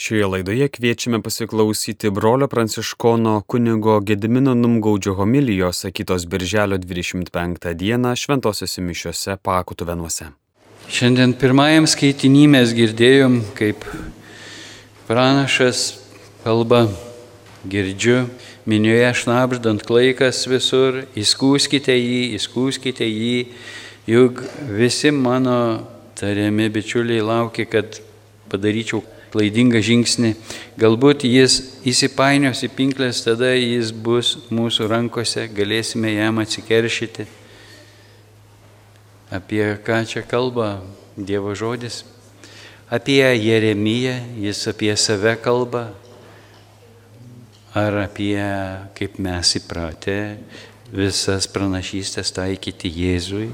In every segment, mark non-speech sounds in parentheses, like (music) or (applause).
Šioje laidoje kviečiame pasiklausyti brolio pranciškono kunigo Gedimino Numgaudžio homilijos sakytos birželio 25 dieną šventosiuose mišiuose Pakutuvenuose. Šiandien pirmajam skaitinį mes girdėjom, kaip pranašas kalba, girdžiu, minioje šnapždant klaikas visur, įskūskite jį, įskūskite jį, juk visi mano tariami bičiuliai laukia, kad padaryčiau klaidingą žingsnį. Galbūt jis įsipainios į pinklės, tada jis bus mūsų rankose, galėsime jam atsikeršyti. Apie ką čia kalba Dievo žodis? Apie Jeremiją, jis apie save kalba. Ar apie, kaip mes įpratę, visas pranašystės taikyti Jėzui,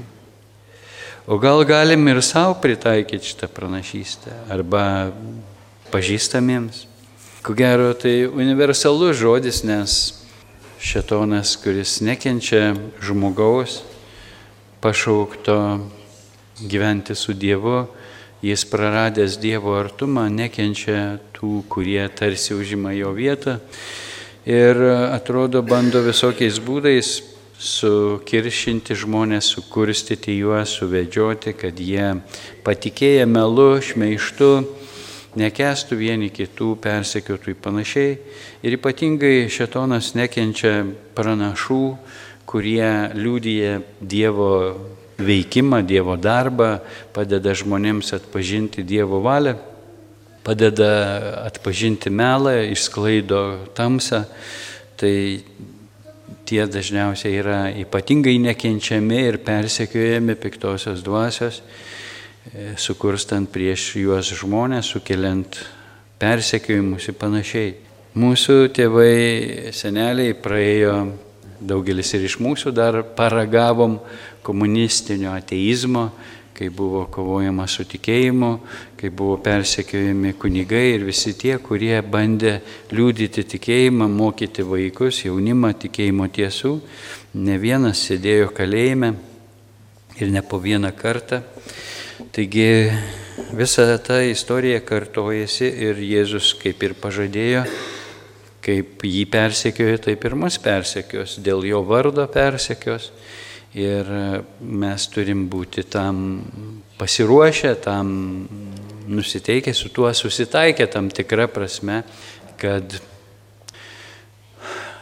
O gal galim ir savo pritaikyti šitą pranašystę arba pažįstamiems. Ko gero, tai universalus žodis, nes šetonas, kuris nekenčia žmogaus, pašaukto gyventi su Dievu, jis praradęs Dievo artumą, nekenčia tų, kurie tarsi užima jo vietą ir atrodo bando visokiais būdais sukiršinti žmonės, sukurstyti juos, suvedžioti, kad jie patikėję melu, šmeištu, nekestų vieni kitų, persekiotų ir panašiai. Ir ypatingai šetonas nekenčia pranašų, kurie liūdija Dievo veikimą, Dievo darbą, padeda žmonėms atpažinti Dievo valią, padeda atpažinti melą, išsklaido tamsą. Tai tie dažniausiai yra ypatingai nekenčiami ir persekiojami piktosios dvasios sukurstant prieš juos žmonės, sukeliant persekiojimus ir panašiai. Mūsų tėvai, seneliai praėjo, daugelis ir iš mūsų dar paragavom komunistinio ateizmo, kai buvo kovojama su tikėjimu, kai buvo persekiojami kunigai ir visi tie, kurie bandė liūdyti tikėjimą, mokyti vaikus, jaunimą tikėjimo tiesų. Ne vienas sėdėjo kalėjime ir ne po vieną kartą. Taigi visa ta istorija kartojasi ir Jėzus kaip ir pažadėjo, kaip jį persekiojo, taip ir mus persekios, dėl jo vardo persekios. Ir mes turim būti tam pasiruošę, tam nusiteikę, su tuo susitaikę tam tikrą prasme, kad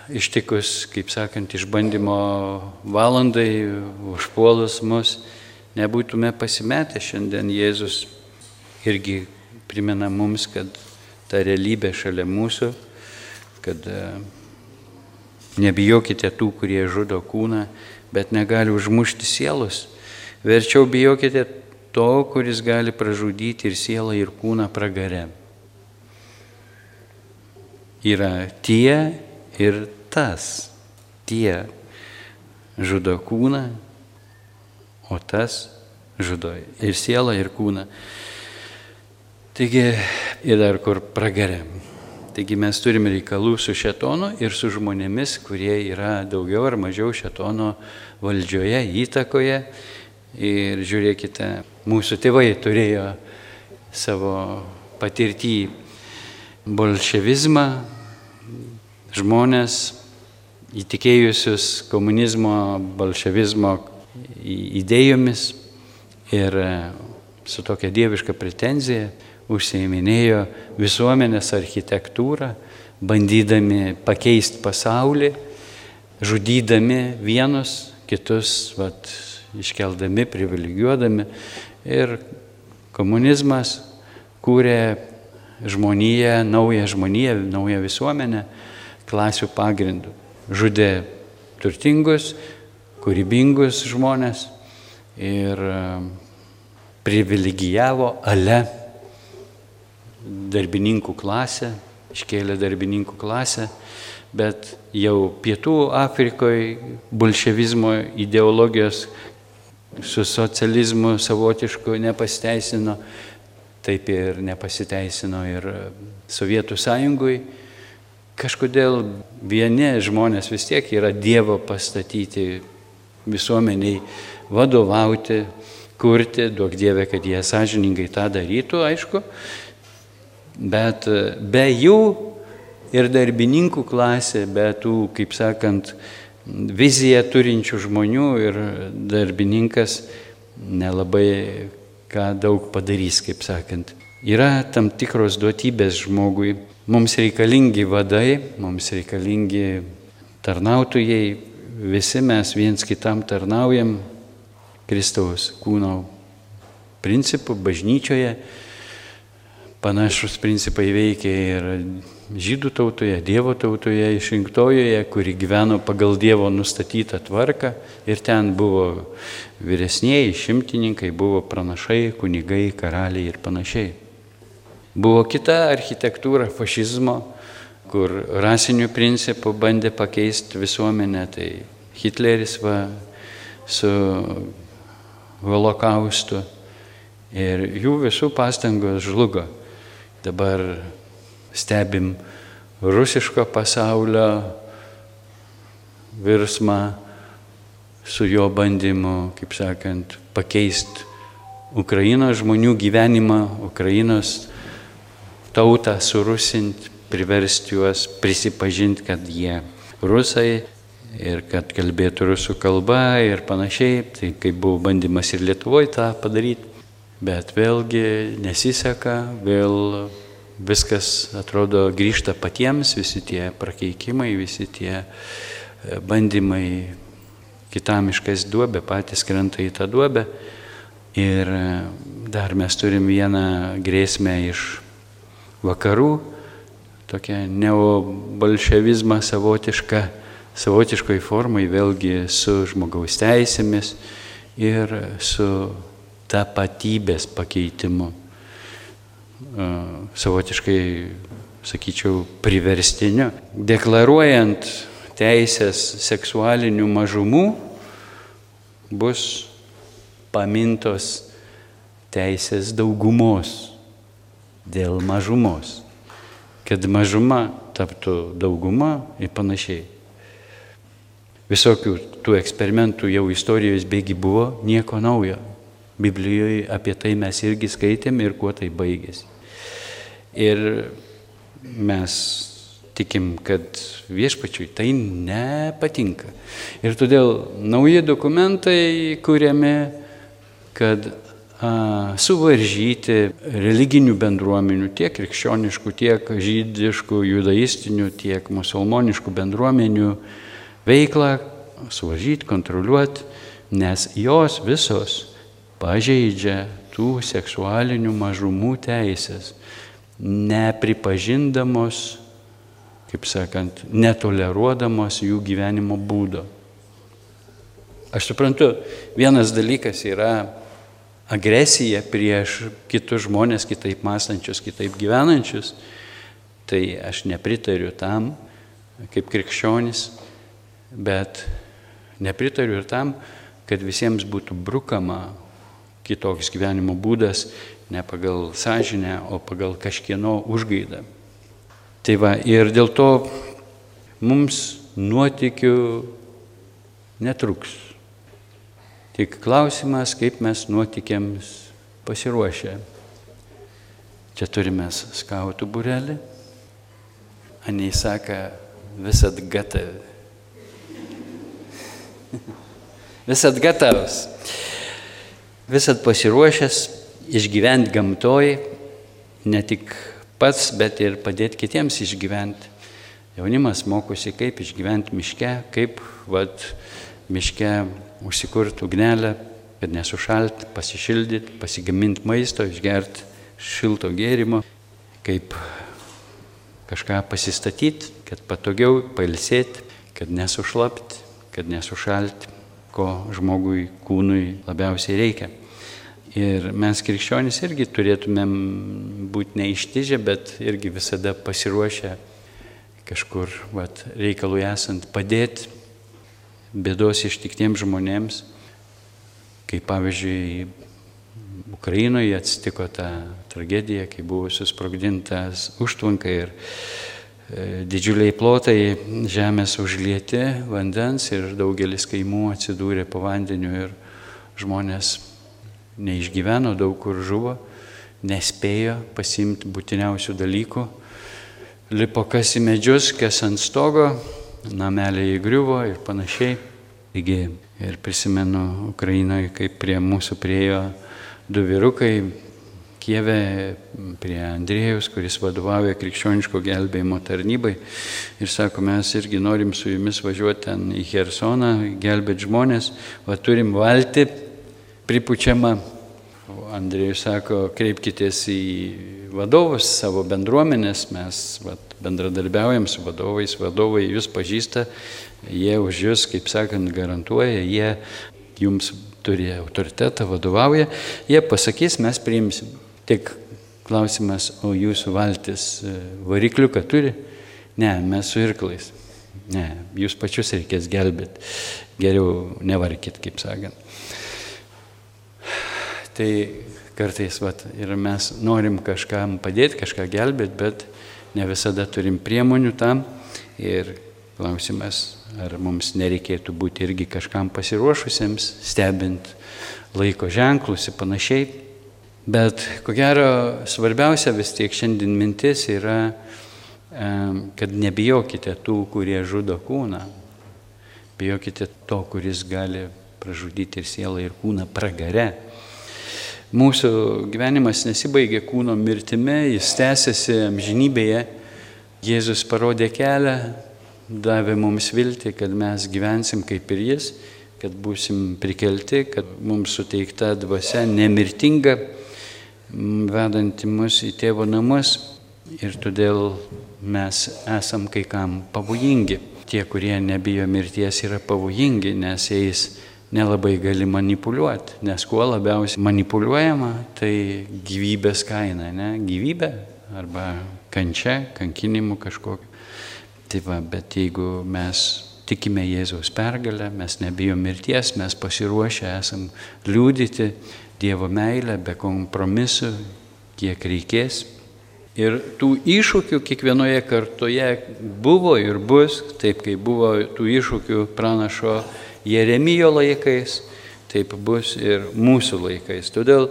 ištikus, kaip sakant, išbandymo valandai užpuolus mus, nebūtume pasimetę šiandien Jėzus irgi primena mums, kad ta realybė šalia mūsų, kad e, nebijokite tų, kurie žudo kūną, bet negali užmušti sielos. Verčiau bijokite to, kuris gali pražudyti ir sielą, ir kūną pragare. Yra tie ir tas. Tie žudo kūną, o tas žudo ir sielą, ir kūną. Taigi, ir dar kur pragarėm. Taigi mes turime reikalų su šetonu ir su žmonėmis, kurie yra daugiau ar mažiau šetono valdžioje, įtakoje. Ir žiūrėkite, mūsų tėvai turėjo savo patirtį bolševizmą, žmonės įtikėjusius komunizmo, bolševizmo idėjomis ir e, su tokia dieviška pretenzija užsieiminėjo visuomenės architektūrą, bandydami pakeisti pasaulį, žudydami vienus, kitus, vat, iškeldami, privilegijuodami. Ir komunizmas kūrė žmoniją, naują žmoniją, naują visuomenę klasių pagrindų. Žudė turtingus, kūrybingus žmonės ir e, privilegijavo ale darbininkų klasę, iškėlė darbininkų klasę, bet jau pietų Afrikoje bolševizmo ideologijos su socializmu savotišku nepasiteisino, taip ir nepasiteisino ir Sovietų sąjungui. Kažkodėl vieni žmonės vis tiek yra Dievo pastatyti visuomeniai vadovauti, kurti, duok Dievę, kad jie sąžiningai tą darytų, aišku. Bet be jų ir darbininkų klasė, be tų, kaip sakant, viziją turinčių žmonių ir darbininkas nelabai ką daug padarys, kaip sakant. Yra tam tikros duotybės žmogui. Mums reikalingi vadai, mums reikalingi tarnautojai, visi mes viens kitam tarnaujam Kristaus kūno principų bažnyčioje. Panašus principai veikia ir žydų tautoje, Dievo tautoje, išrinktojoje, kuri gyveno pagal Dievo nustatytą tvarką ir ten buvo vyresnėji, šimtininkai, buvo pranašai, kunigai, karaliai ir panašiai. Buvo kita architektūra fašizmo, kur rasinių principų bandė pakeisti visuomenę, tai Hitleris va su holokaustu ir jų visų pastangos žlugo. Dabar stebim rusiško pasaulio virsmą su jo bandymu, kaip sakant, pakeisti Ukrainos žmonių gyvenimą, Ukrainos tautą surusinti, priversti juos prisipažinti, kad jie rusai ir kad kalbėtų rusų kalba ir panašiai. Tai kaip buvo bandymas ir Lietuvoje tą padaryti, bet vėlgi nesiseka, vėl viskas atrodo grįžta patiems, visi tie prakeikimai, visi tie e, bandymai kitam iškais duobę, patys krenta į tą duobę. Ir e, dar mes turim vieną grėsmę iš vakarų, tokią neobolševizmą savotišką, savotiškoj formai, vėlgi su žmogaus teisėmis ir su tapatybės pakeitimu savotiškai, sakyčiau, priverstiniu. Deklaruojant teisės seksualinių mažumų, bus pamintos teisės daugumos dėl mažumos, kad mažuma taptų dauguma ir panašiai. Visokių tų eksperimentų jau istorijos bėgi buvo, nieko naujo. Biblijoje apie tai mes irgi skaitėm ir kuo tai baigėsi. Ir mes tikim, kad viešpačiui tai nepatinka. Ir todėl nauji dokumentai kuriami, kad suvaržyti religinių bendruomenių, tiek krikščioniškų, tiek žydiškų, judaistinių, tiek musulmoniškų bendruomenių veiklą, suvaržyti, kontroliuoti, nes jos visos pažeidžia tų seksualinių mažumų teisės, nepripažindamos, kaip sakant, netoleruodamos jų gyvenimo būdo. Aš suprantu, vienas dalykas yra agresija prieš kitus žmonės, kitaip mąstančius, kitaip gyvenančius, tai aš nepritariu tam, kaip krikščionis, bet nepritariu ir tam, kad visiems būtų brukama kitoks gyvenimo būdas, ne pagal sąžinę, o pagal kažkieno užgaidą. Tai va, ir dėl to mums nuotikių netruks. Tik klausimas, kaip mes nuotikiams pasiruošę. Čia turime skautų burelį. Anei saka, visat gatavi. (laughs) visat gatavas visat pasiruošęs išgyventi gamtoj, ne tik pats, bet ir padėti kitiems išgyventi. Jaunimas mokosi, kaip išgyventi miške, kaip vat, miške užsikurti ugnelę, kad nesušalti, pasišildyti, pasigaminti maisto, išgerti šilto gėrimo, kaip kažką pasistatyti, kad patogiau pailsėti, kad nesušlapti, kad nesušalti ko žmogui kūnui labiausiai reikia. Ir mes krikščionys irgi turėtumėm būti neištižę, bet irgi visada pasiruošę kažkur vat, reikalui esant padėti bėdos ištiktiems žmonėms, kaip pavyzdžiui Ukrainoje atsitiko ta tragedija, kai buvo susprogdintas užtvanka ir E, didžiuliai plotai žemės užlieti vandens ir daugelis kaimų atsidūrė po vandeniu ir žmonės neišgyveno, daug kur žuvo, nespėjo pasimti būtiniausių dalykų. Lipo kas į medžius, kas ant stogo, nameliai įgriuvo ir panašiai. Taigi ir prisimenu Ukrainoje, kaip prie mūsų priejo du vyrukai, Kieve prie Andrėjus, kuris vadovauja krikščioniško gelbėjimo tarnybai. Ir sako, mes irgi norim su jumis važiuoti ten į Hersoną, gelbėti žmonės, va turim valti pripučiamą. Andrėjus sako, kreipkitės į vadovus savo bendruomenės, mes va, bendradarbiaujam su vadovais, vadovai jūs pažįsta, jie už jūs, kaip sakant, garantuoja, jie jums turi autoritetą, vadovauja, jie pasakys, mes priimsim. Tik klausimas, o jūsų valtis e, varikliuką turi? Ne, mes su irklais. Ne, jūs pačius reikės gelbėti. Geriau nevarkit, kaip sakant. Tai kartais vat, ir mes norim kažkam padėti, kažką gelbėti, bet ne visada turim priemonių tam. Ir klausimas, ar mums nereikėtų būti irgi kažkam pasiruošusiems, stebint laiko ženklus ir panašiai. Bet ko gero svarbiausia vis tiek šiandien mintis yra, kad nebijokite tų, kurie žudo kūną. Bijokite to, kuris gali pražudyti ir sielą, ir kūną pragare. Mūsų gyvenimas nesibaigia kūno mirtime, jis tęsiasi amžinybėje. Jėzus parodė kelią, davė mums viltį, kad mes gyvensim kaip ir jis, kad būsim prikelti, kad mums suteikta dvasia nemirtinga vedanti mus į tėvo namus ir todėl mes esam kai kam pavojingi. Tie, kurie nebijo mirties, yra pavojingi, nes jais nelabai gali manipuliuoti, nes kuo labiausiai manipuliuojama, tai gyvybės kaina, ne? Gyvybė arba kančia, kankinimu kažkokiu. Tai va, bet jeigu mes tikime Jėzaus pergalę, mes nebijom mirties, mes pasiruošę esam liūdyti Dievo meilę, be kompromisų, kiek reikės. Ir tų iššūkių kiekvienoje kartoje buvo ir bus, taip kaip buvo tų iššūkių pranašo Jeremijo laikais, taip bus ir mūsų laikais. Todėl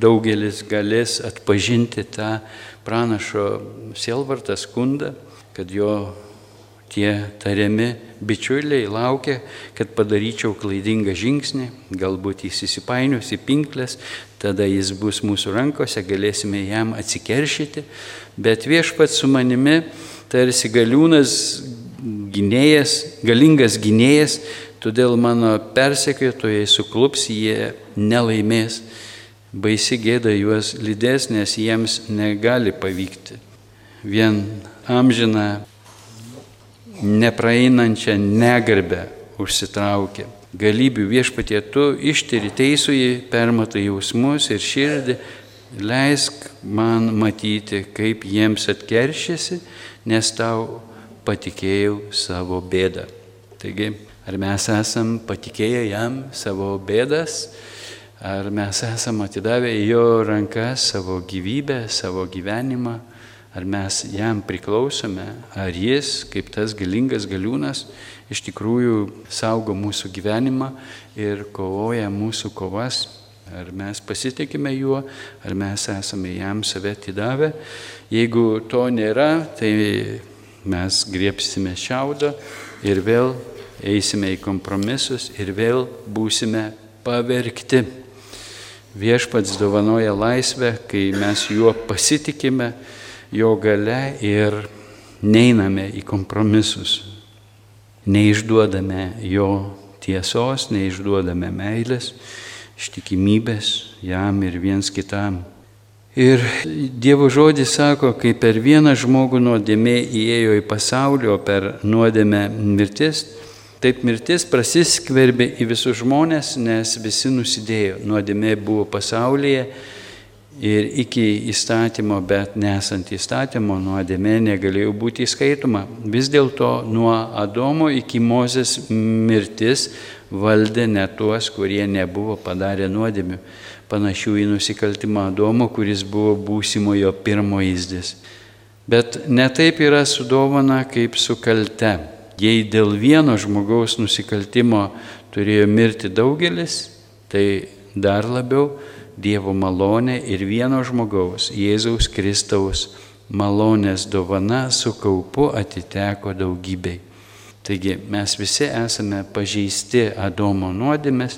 daugelis galės atpažinti tą pranašo sielvartą skundą, kad jo tie tariami bičiuliai laukia, kad padaryčiau klaidingą žingsnį, galbūt jis įsipainios į pinklės, tada jis bus mūsų rankose, galėsime jam atsikeršyti, bet viešpat su manimi tarsi galiūnas gynėjas, galingas gynėjas, todėl mano persekiotojai suklups, jie nelaimės, baisi gėda juos lydės, nes jiems negali pavykti. Vien amžina nepraeinančią negarbę užsitraukė. Galybių viešpatie tu ištiri teisųjį, permatai jausmus ir širdį, leisk man matyti, kaip jiems atkeršysi, nes tau patikėjau savo bėdą. Taigi, ar mes esam patikėję jam savo bėdas, ar mes esam atidavę į jo rankas savo gyvybę, savo gyvenimą, ar mes jam priklausome, ar jis, kaip tas galingas galiūnas, iš tikrųjų saugo mūsų gyvenimą ir kovoja mūsų kovas, ar mes pasitikime juo, ar mes esame jam save atidavę. Jeigu to nėra, tai mes griepsime šiaudą ir vėl eisime į kompromisus ir vėl būsime pavergti. Viešpats dovanoja laisvę, kai mes juo pasitikime jo gale ir neiname į kompromisus, neišduodame jo tiesos, neišduodame meilės, ištikimybės jam ir viens kitam. Ir Dievo žodis sako, kai per vieną žmogų nuodėmė įėjo į pasaulį, o per nuodėmę mirtis, taip mirtis prasiskverbė į visus žmonės, nes visi nusidėjo. Nuodėmė buvo pasaulyje Ir iki įstatymo, bet nesant įstatymo, nuodėmė negalėjo būti įskaitoma. Vis dėlto nuo Adomo iki Mozės mirtis valdė ne tuos, kurie nebuvo padarę nuodėmių, panašių į nusikaltimą Adomo, kuris buvo būsimojo pirmo įzdis. Bet netaip yra su dovana kaip su kalte. Jei dėl vieno žmogaus nusikaltimo turėjo mirti daugelis, tai dar labiau Dievo malonė ir vieno žmogaus, Jėzaus Kristaus malonės dovana su kaupu atiteko daugybei. Taigi mes visi esame pažeisti Adomo nuodėmės,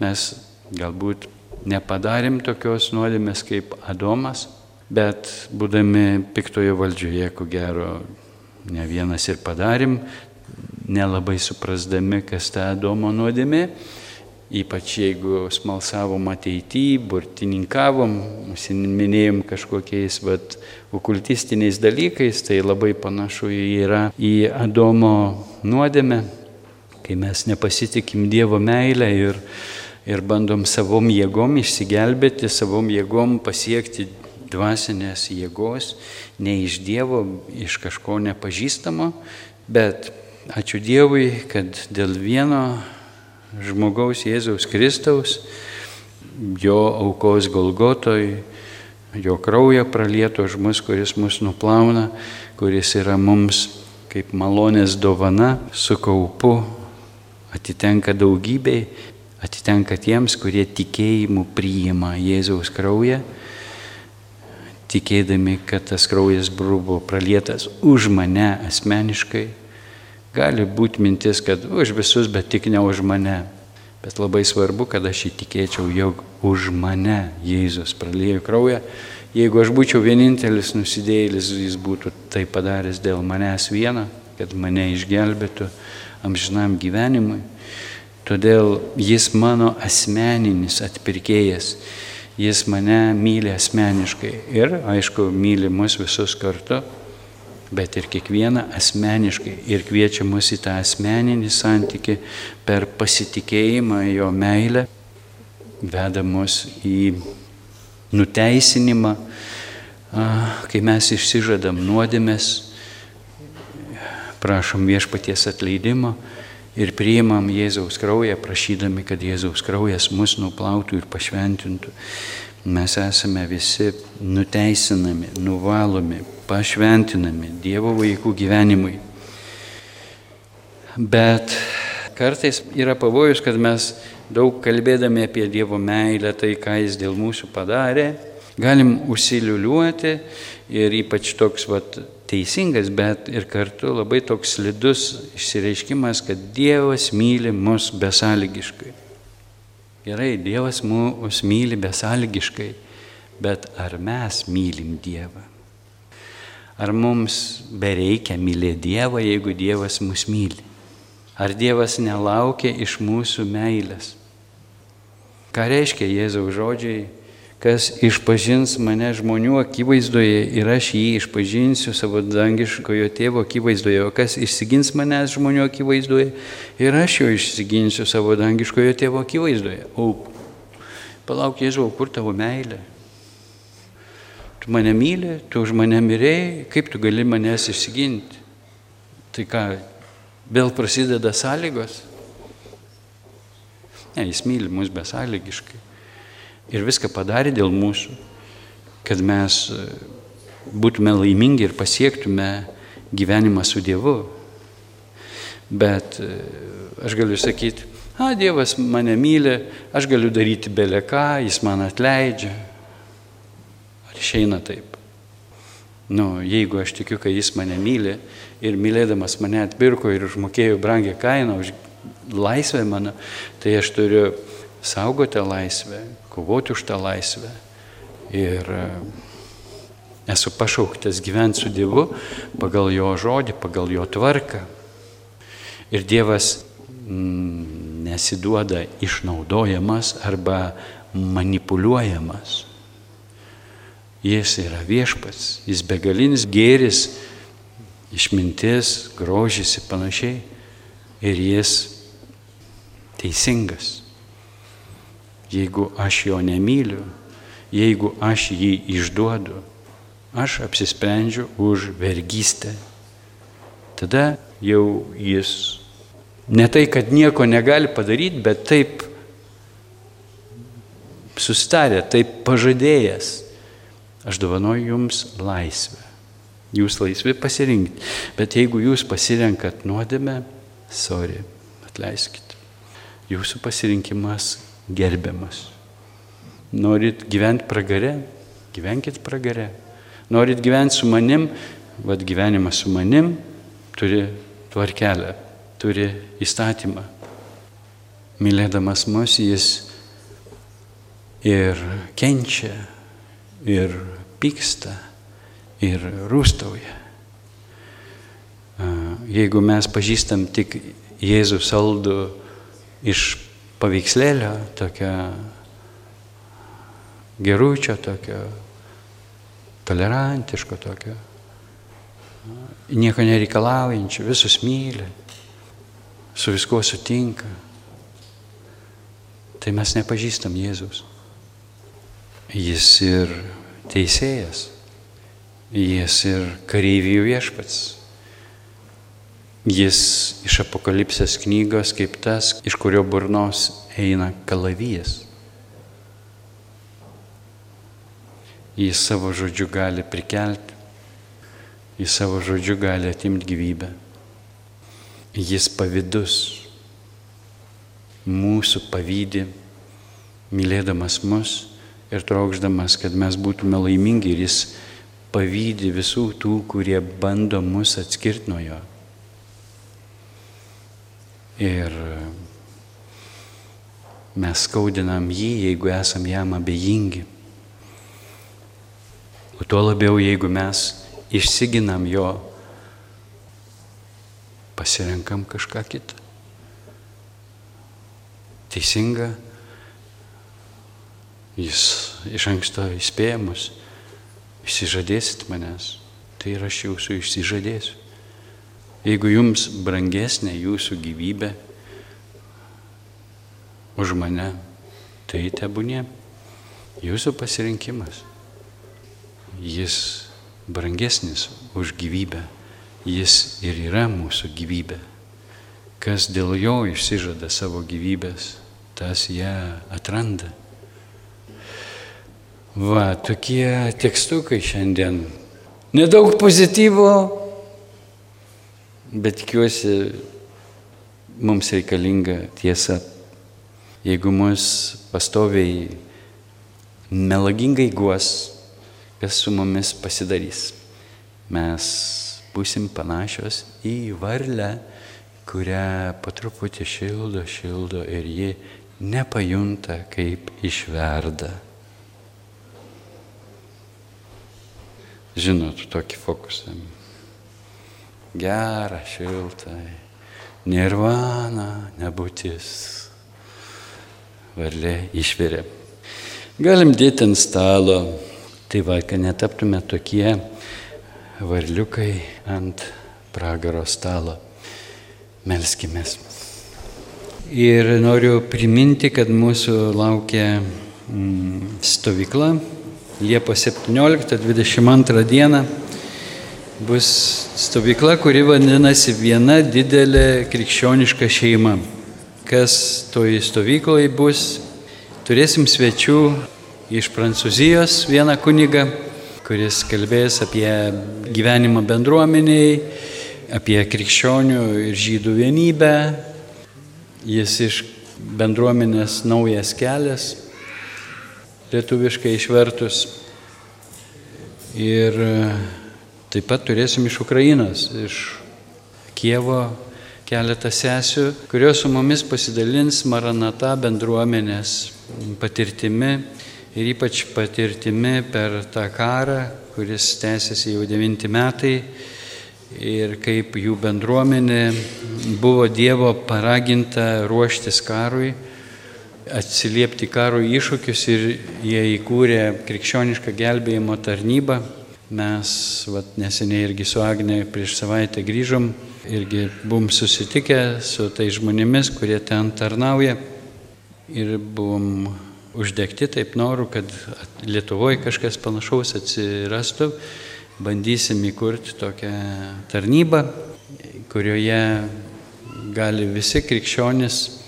mes galbūt nepadarėm tokios nuodėmės kaip Adomas, bet būdami piktojo valdžioje, ko gero, ne vienas ir padarėm, nelabai suprasdami, kas ta Adomo nuodėmė, ypač jeigu smalsavom ateityje, burtininkavom, užsiminėjom kažkokiais vat, okultistiniais dalykais, tai labai panašu yra į Adomo nuodėmę, kai mes nepasitikim Dievo meilę ir, ir bandom savom jėgom išsigelbėti, savom jėgom pasiekti dvasinės jėgos, ne iš Dievo, iš kažko nepažįstamo, bet ačiū Dievui, kad dėl vieno žmogaus Jėzaus Kristaus, jo aukos Golgotoj, jo kraują pralieto už mus, kuris mus nuplauna, kuris yra mums kaip malonės dovana su kaupu, atitenka daugybei, atitenka tiems, kurie tikėjimu priima Jėzaus kraują, tikėdami, kad tas kraujas buvo pralietas už mane asmeniškai Gali būti mintis, kad už visus, bet tik ne už mane. Bet labai svarbu, kad aš įtikėčiau, jog už mane Jėzus pralėjo kraują. Jeigu aš būčiau vienintelis nusidėjėlis, jis būtų tai padaręs dėl manęs vieną, kad mane išgelbėtų amžinam gyvenimui. Todėl jis mano asmeninis atpirkėjas. Jis mane myli asmeniškai ir, aišku, myli mus visus kartu bet ir kiekvieną asmeniškai ir kviečia mus į tą asmeninį santyki per pasitikėjimą jo meilę, veda mus į nuteisinimą, kai mes išsižadam nuodėmės, prašom viešpaties atleidimo ir priimam Jėzaus kraują, prašydami, kad Jėzaus kraujas mus nuplautų ir pašventintų. Mes esame visi nuteisinami, nuvalomi, pašventinami Dievo vaikų gyvenimui. Bet kartais yra pavojus, kad mes daug kalbėdami apie Dievo meilę, tai ką Jis dėl mūsų padarė, galim užsiliuliuoti ir ypač toks vat, teisingas, bet ir kartu labai toks slidus išsireiškimas, kad Dievas myli mus besąlygiškai. Gerai, Dievas mus myli besąlygiškai, bet ar mes mylim Dievą? Ar mums bereikia mylėti Dievą, jeigu Dievas mus myli? Ar Dievas nelaukia iš mūsų meilės? Ką reiškia Jėzaus žodžiai, kas išpažins mane žmonių akivaizdoje ir aš jį išpažinsiu savo dangiškojo tėvo akivaizdoje, o kas išsigins manęs žmonių akivaizdoje ir aš jo išsiginsiu savo dangiškojo tėvo akivaizdoje. O, palauk Jėzau, kur tavo meilė? Mane myli, tu už mane mirėjai, kaip tu gali manęs išsiginti? Tai ką, vėl prasideda sąlygos? Ne, jis myli mus besąlygiškai. Ir viską padarė dėl mūsų, kad mes e, būtume laimingi ir pasiektume gyvenimą su Dievu. Bet e, aš galiu sakyti, a, Dievas mane myli, aš galiu daryti belę ką, jis man atleidžia. Išeina taip. Nu, jeigu aš tikiu, kad jis mane myli ir mylėdamas mane atpirko ir užmokėjo brangią kainą už laisvę mano, tai aš turiu saugoti laisvę, kovoti už tą laisvę. Ir e, esu pašauktas gyventi su Dievu pagal jo žodį, pagal jo tvarką. Ir Dievas mm, nesiduoda išnaudojamas arba manipuliuojamas. Jis yra viešpats, jis begalinis gėris, išmintis, grožis ir panašiai. Ir jis teisingas. Jeigu aš jo nemyliu, jeigu aš jį išduodu, aš apsisprendžiu už vergystę. Tada jau jis ne tai, kad nieko negali padaryti, bet taip sustarė, taip pažadėjęs Aš dovanoju jums laisvę. Jūs laisvi pasirinkti. Bet jeigu jūs pasirenkat nuodėmę, sorry, atleiskit. Jūsų pasirinkimas gerbiamas. Norit gyventi pragare, gyvenkit pragare. Norit gyventi su manim, vad gyvenimas su manim turi tvarkelę, turi įstatymą. Mylėdamas mus jis ir kenčia, ir pyksta, ir rūstauja. Jeigu mes pažįstam tik Jėzų saldų iš paveikslėlio, tokio geručio, tokio tolerantiško, tokio nieko nereikalaujančio, visus myli, su viskuo sutinka, tai mes nepažįstam Jėzus. Jis ir teisėjas, jis ir kareivijų viešpats. Jis iš apokalipsės knygos kaip tas, iš kurio burnos eina kalavijas. Jis savo žodžiu gali prikelti, jis savo žodžiu gali atimti gyvybę. Jis pavydus, mūsų pavydį, mylėdamas mus ir trokšdamas, kad mes būtume laimingi ir jis pavydį visų tų, kurie bando mus atskirti nuo jo. Ir mes skaudinam jį, jeigu esam jam abejingi. O tuo labiau, jeigu mes išsiginam jo, pasirenkam kažką kitą. Teisinga, jis iš anksto įspėjamus, išsižadėsit manęs, tai ir aš jūsų išsižadėsiu. Jeigu jums brangesnė jūsų gyvybė už mane, tai tebūnė jūsų pasirinkimas. Jis brangesnis už gyvybę, jis ir yra mūsų gyvybė. Kas dėl jo išsižada savo gyvybės, tas ją atranda. Va, tokie tekstukai šiandien. Nedaug pozityvo, bet tikiuosi, mums reikalinga tiesa. Jeigu mus pastoviai melagingai guos, kas su mumis pasidarys. Mes būsim panašios į varlę, kurią po truputį šildo, šildo ir ji nepajunta, kaip išverda. Žinot, tokį fokusą. Gerą, šiltą, nirvana, nebūtis. Varlė išvirė. Galim dėti ant stalo, tai va, kad netaptume tokie varliukai ant pragaro stalo. Melskimės. Ir noriu priminti, kad mūsų laukia mm, stovykla Liepos 17-22 dieną bus stovykla, kuri vadinasi viena didelė krikščioniška šeima. Kas toje stovykloje bus? Turėsim svečių iš Prancūzijos, vieną kunigą, kuris kalbės apie gyvenimą bendruomeniai, apie krikščionių ir žydų vienybę. Jis iš bendruomenės naujas kelias lietuviškai išvertus. Ir e, taip pat turėsim iš Ukrainos, iš Kievo keletą sesių, kurios su mumis pasidalins Maranata bendruomenės patirtimi ir ypač patirtimi per tą karą, kuris tęsiasi jau devinti metai ir kaip jų bendruomenė buvo Dievo paraginta ruoštis karui atsiliepti karo iššūkius ir jie įkūrė krikščionišką gelbėjimo tarnybą. Mes vat, neseniai irgi su Agne prieš savaitę grįžom, irgi buvom susitikę su tai žmonėmis, kurie ten tarnauja ir buvom uždegti taip noru, kad Lietuvoje kažkas panašaus atsirastų. Bandysim įkurti tokią tarnybą, kurioje gali visi krikščionis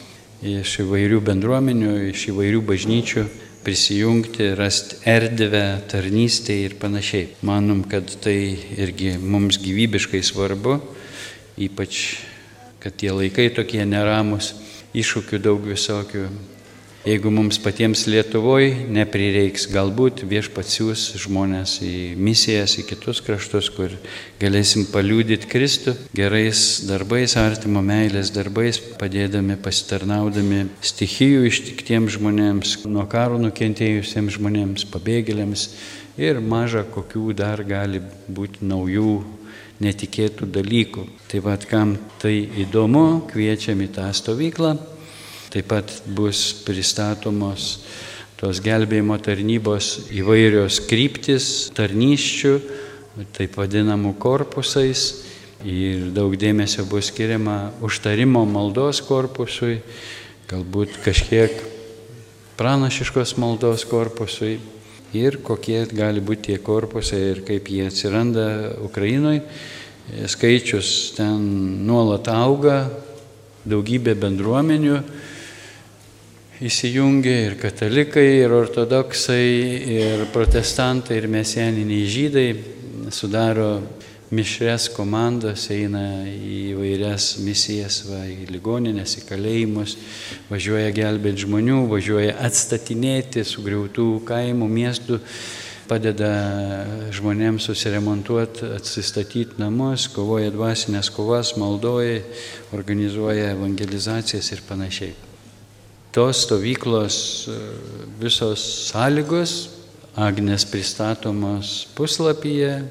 iš įvairių bendruomenių, iš įvairių bažnyčių prisijungti, rasti erdvę, tarnystę ir panašiai. Manom, kad tai irgi mums gyvybiškai svarbu, ypač, kad tie laikai tokie neramus, iššūkių daug visokių Jeigu mums patiems Lietuvoje neprireiks, galbūt viešpats siūs žmonės į misijas, į kitus kraštus, kur galėsim paliūdyti Kristų gerais darbais, artimo meilės darbais, padėdami, pasitarnaudami stichijų ištiktiems žmonėms, nuo karo nukentėjusiems žmonėms, pabėgėliams ir maža kokių dar gali būti naujų netikėtų dalykų. Tai vad, kam tai įdomu, kviečiam į tą stovyklą. Taip pat bus pristatomos tos gelbėjimo tarnybos įvairios kryptis, tarnyščių, taip vadinamų korpusais. Ir daug dėmesio bus skiriama užtarimo maldos korpusui, galbūt kažkiek pranašiškos maldos korpusui ir kokie gali būti tie korpusai ir kaip jie atsiranda Ukrainoje. Skaičius ten nuolat auga, daugybė bendruomenių įsijungia ir katalikai, ir ortodoksai, ir protestantai, ir mesieniniai žydai sudaro mišres komandas, eina į vairias misijas, va, į ligoninės, į kalėjimus, važiuoja gelbėti žmonių, važiuoja atstatinėti sugriautų kaimų, miestų, padeda žmonėms susiremontuoti, atsistatyti namus, kovoja dvasinės kovas, maldoja, organizuoja evangelizacijas ir panašiai tos stovyklos e, visos sąlygos, Agnės pristatomos puslapyje,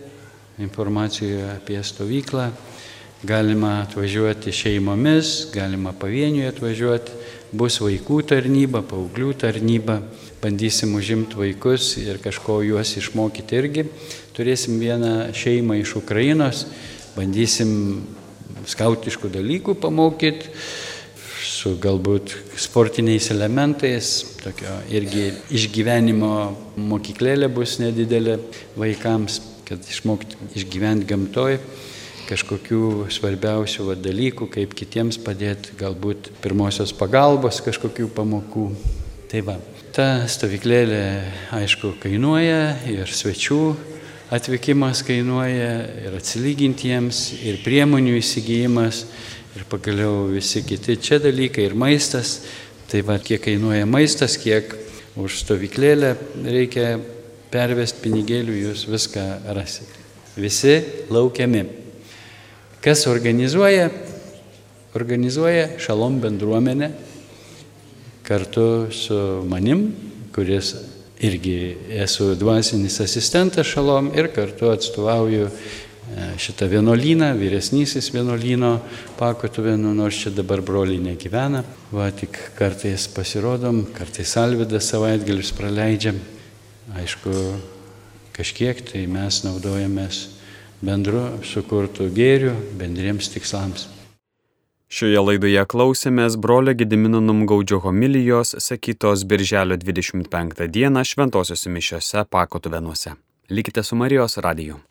informacijoje apie stovyklą. Galima atvažiuoti šeimomis, galima pavieniui atvažiuoti, bus vaikų tarnyba, paauglių tarnyba, bandysim užimti vaikus ir kažko juos išmokyti irgi. Turėsim vieną šeimą iš Ukrainos, bandysim skautiškų dalykų pamokyti su galbūt sportiniais elementais, tokio irgi išgyvenimo mokyklėlė bus nedidelė vaikams, kad išmokti išgyventi gamtoj kažkokių svarbiausių va, dalykų, kaip kitiems padėti, galbūt pirmosios pagalbos kažkokių pamokų. Tai va, ta stovyklėlė aišku kainuoja ir svečių atvykimas kainuoja ir atsilygintiems, ir priemonių įsigijimas, ir pagaliau visi kiti čia dalykai ir maistas. Tai va, kiek kainuoja maistas, kiek už stovyklėlę reikia pervesti pinigėlių, jūs viską rasite. Visi laukiami. Kas organizuoja? Organizuoja šalom bendruomenė kartu su manim, kuris irgi esu dvasinis asistentas šalom ir kartu atstovauju šitą vienuolyną, vyresnysis vienuolyno pakotuvėnų, nors čia dabar broliai negyvena. Va, tik kartais pasirodom, kartais Alvidas savaitgalius praleidžiam. Aišku, kažkiek tai mes naudojamės bendru sukurtų gėrių bendriems tikslams. Šioje laidoje klausėmės brolio Gedimino Numgaudžio homilijos sakytos Birželio 25 dieną šventosiuose mišiuose pakotuvenuose. Likite su Marijos radiju.